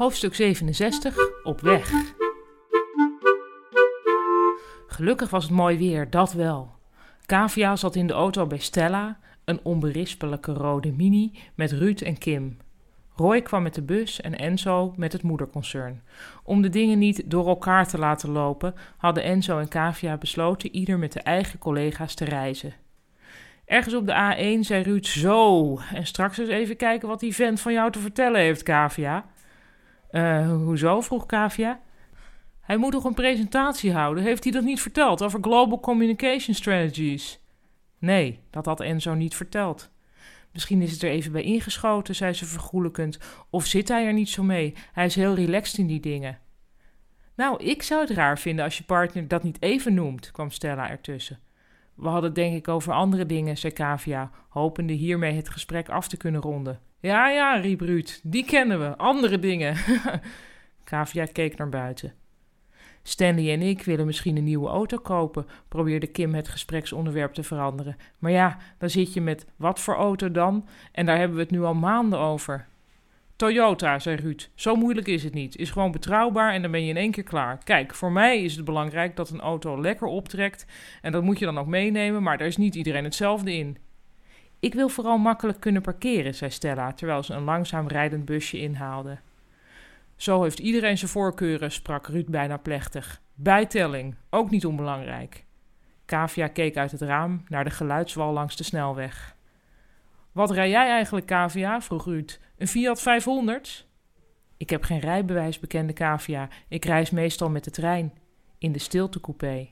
Hoofdstuk 67 Op weg. Gelukkig was het mooi weer, dat wel. Kavia zat in de auto bij Stella, een onberispelijke rode mini met Ruud en Kim. Roy kwam met de bus en Enzo met het moederconcern. Om de dingen niet door elkaar te laten lopen, hadden Enzo en Kavia besloten ieder met de eigen collega's te reizen. Ergens op de A1 zei Ruud zo. En straks eens even kijken wat die vent van jou te vertellen heeft, Kavia. Eh, hoezo? vroeg Kavia. Hij moet toch een presentatie houden? Heeft hij dat niet verteld over Global Communication Strategies? Nee, dat had Enzo niet verteld. Misschien is het er even bij ingeschoten, zei ze vergoelijkend. Of zit hij er niet zo mee? Hij is heel relaxed in die dingen. Nou, ik zou het raar vinden als je partner dat niet even noemt, kwam Stella ertussen. We hadden het denk ik over andere dingen, zei Kavia, hopende hiermee het gesprek af te kunnen ronden. Ja, ja, riep Ruud, die kennen we, andere dingen. Kavia keek naar buiten. Stanley en ik willen misschien een nieuwe auto kopen, probeerde Kim het gespreksonderwerp te veranderen. Maar ja, dan zit je met wat voor auto dan? En daar hebben we het nu al maanden over. Toyota, zei Ruud. Zo moeilijk is het niet. Is gewoon betrouwbaar en dan ben je in één keer klaar. Kijk, voor mij is het belangrijk dat een auto lekker optrekt. En dat moet je dan ook meenemen, maar daar is niet iedereen hetzelfde in. Ik wil vooral makkelijk kunnen parkeren, zei Stella, terwijl ze een langzaam rijdend busje inhaalde. Zo heeft iedereen zijn voorkeuren, sprak Ruud bijna plechtig. Bijtelling, ook niet onbelangrijk. Kavia keek uit het raam naar de geluidswal langs de snelweg. Wat rij jij eigenlijk, Kavia? vroeg Ruud. Een Fiat 500? Ik heb geen rijbewijs, bekende Kavia. Ik reis meestal met de trein. In de stiltecoupé.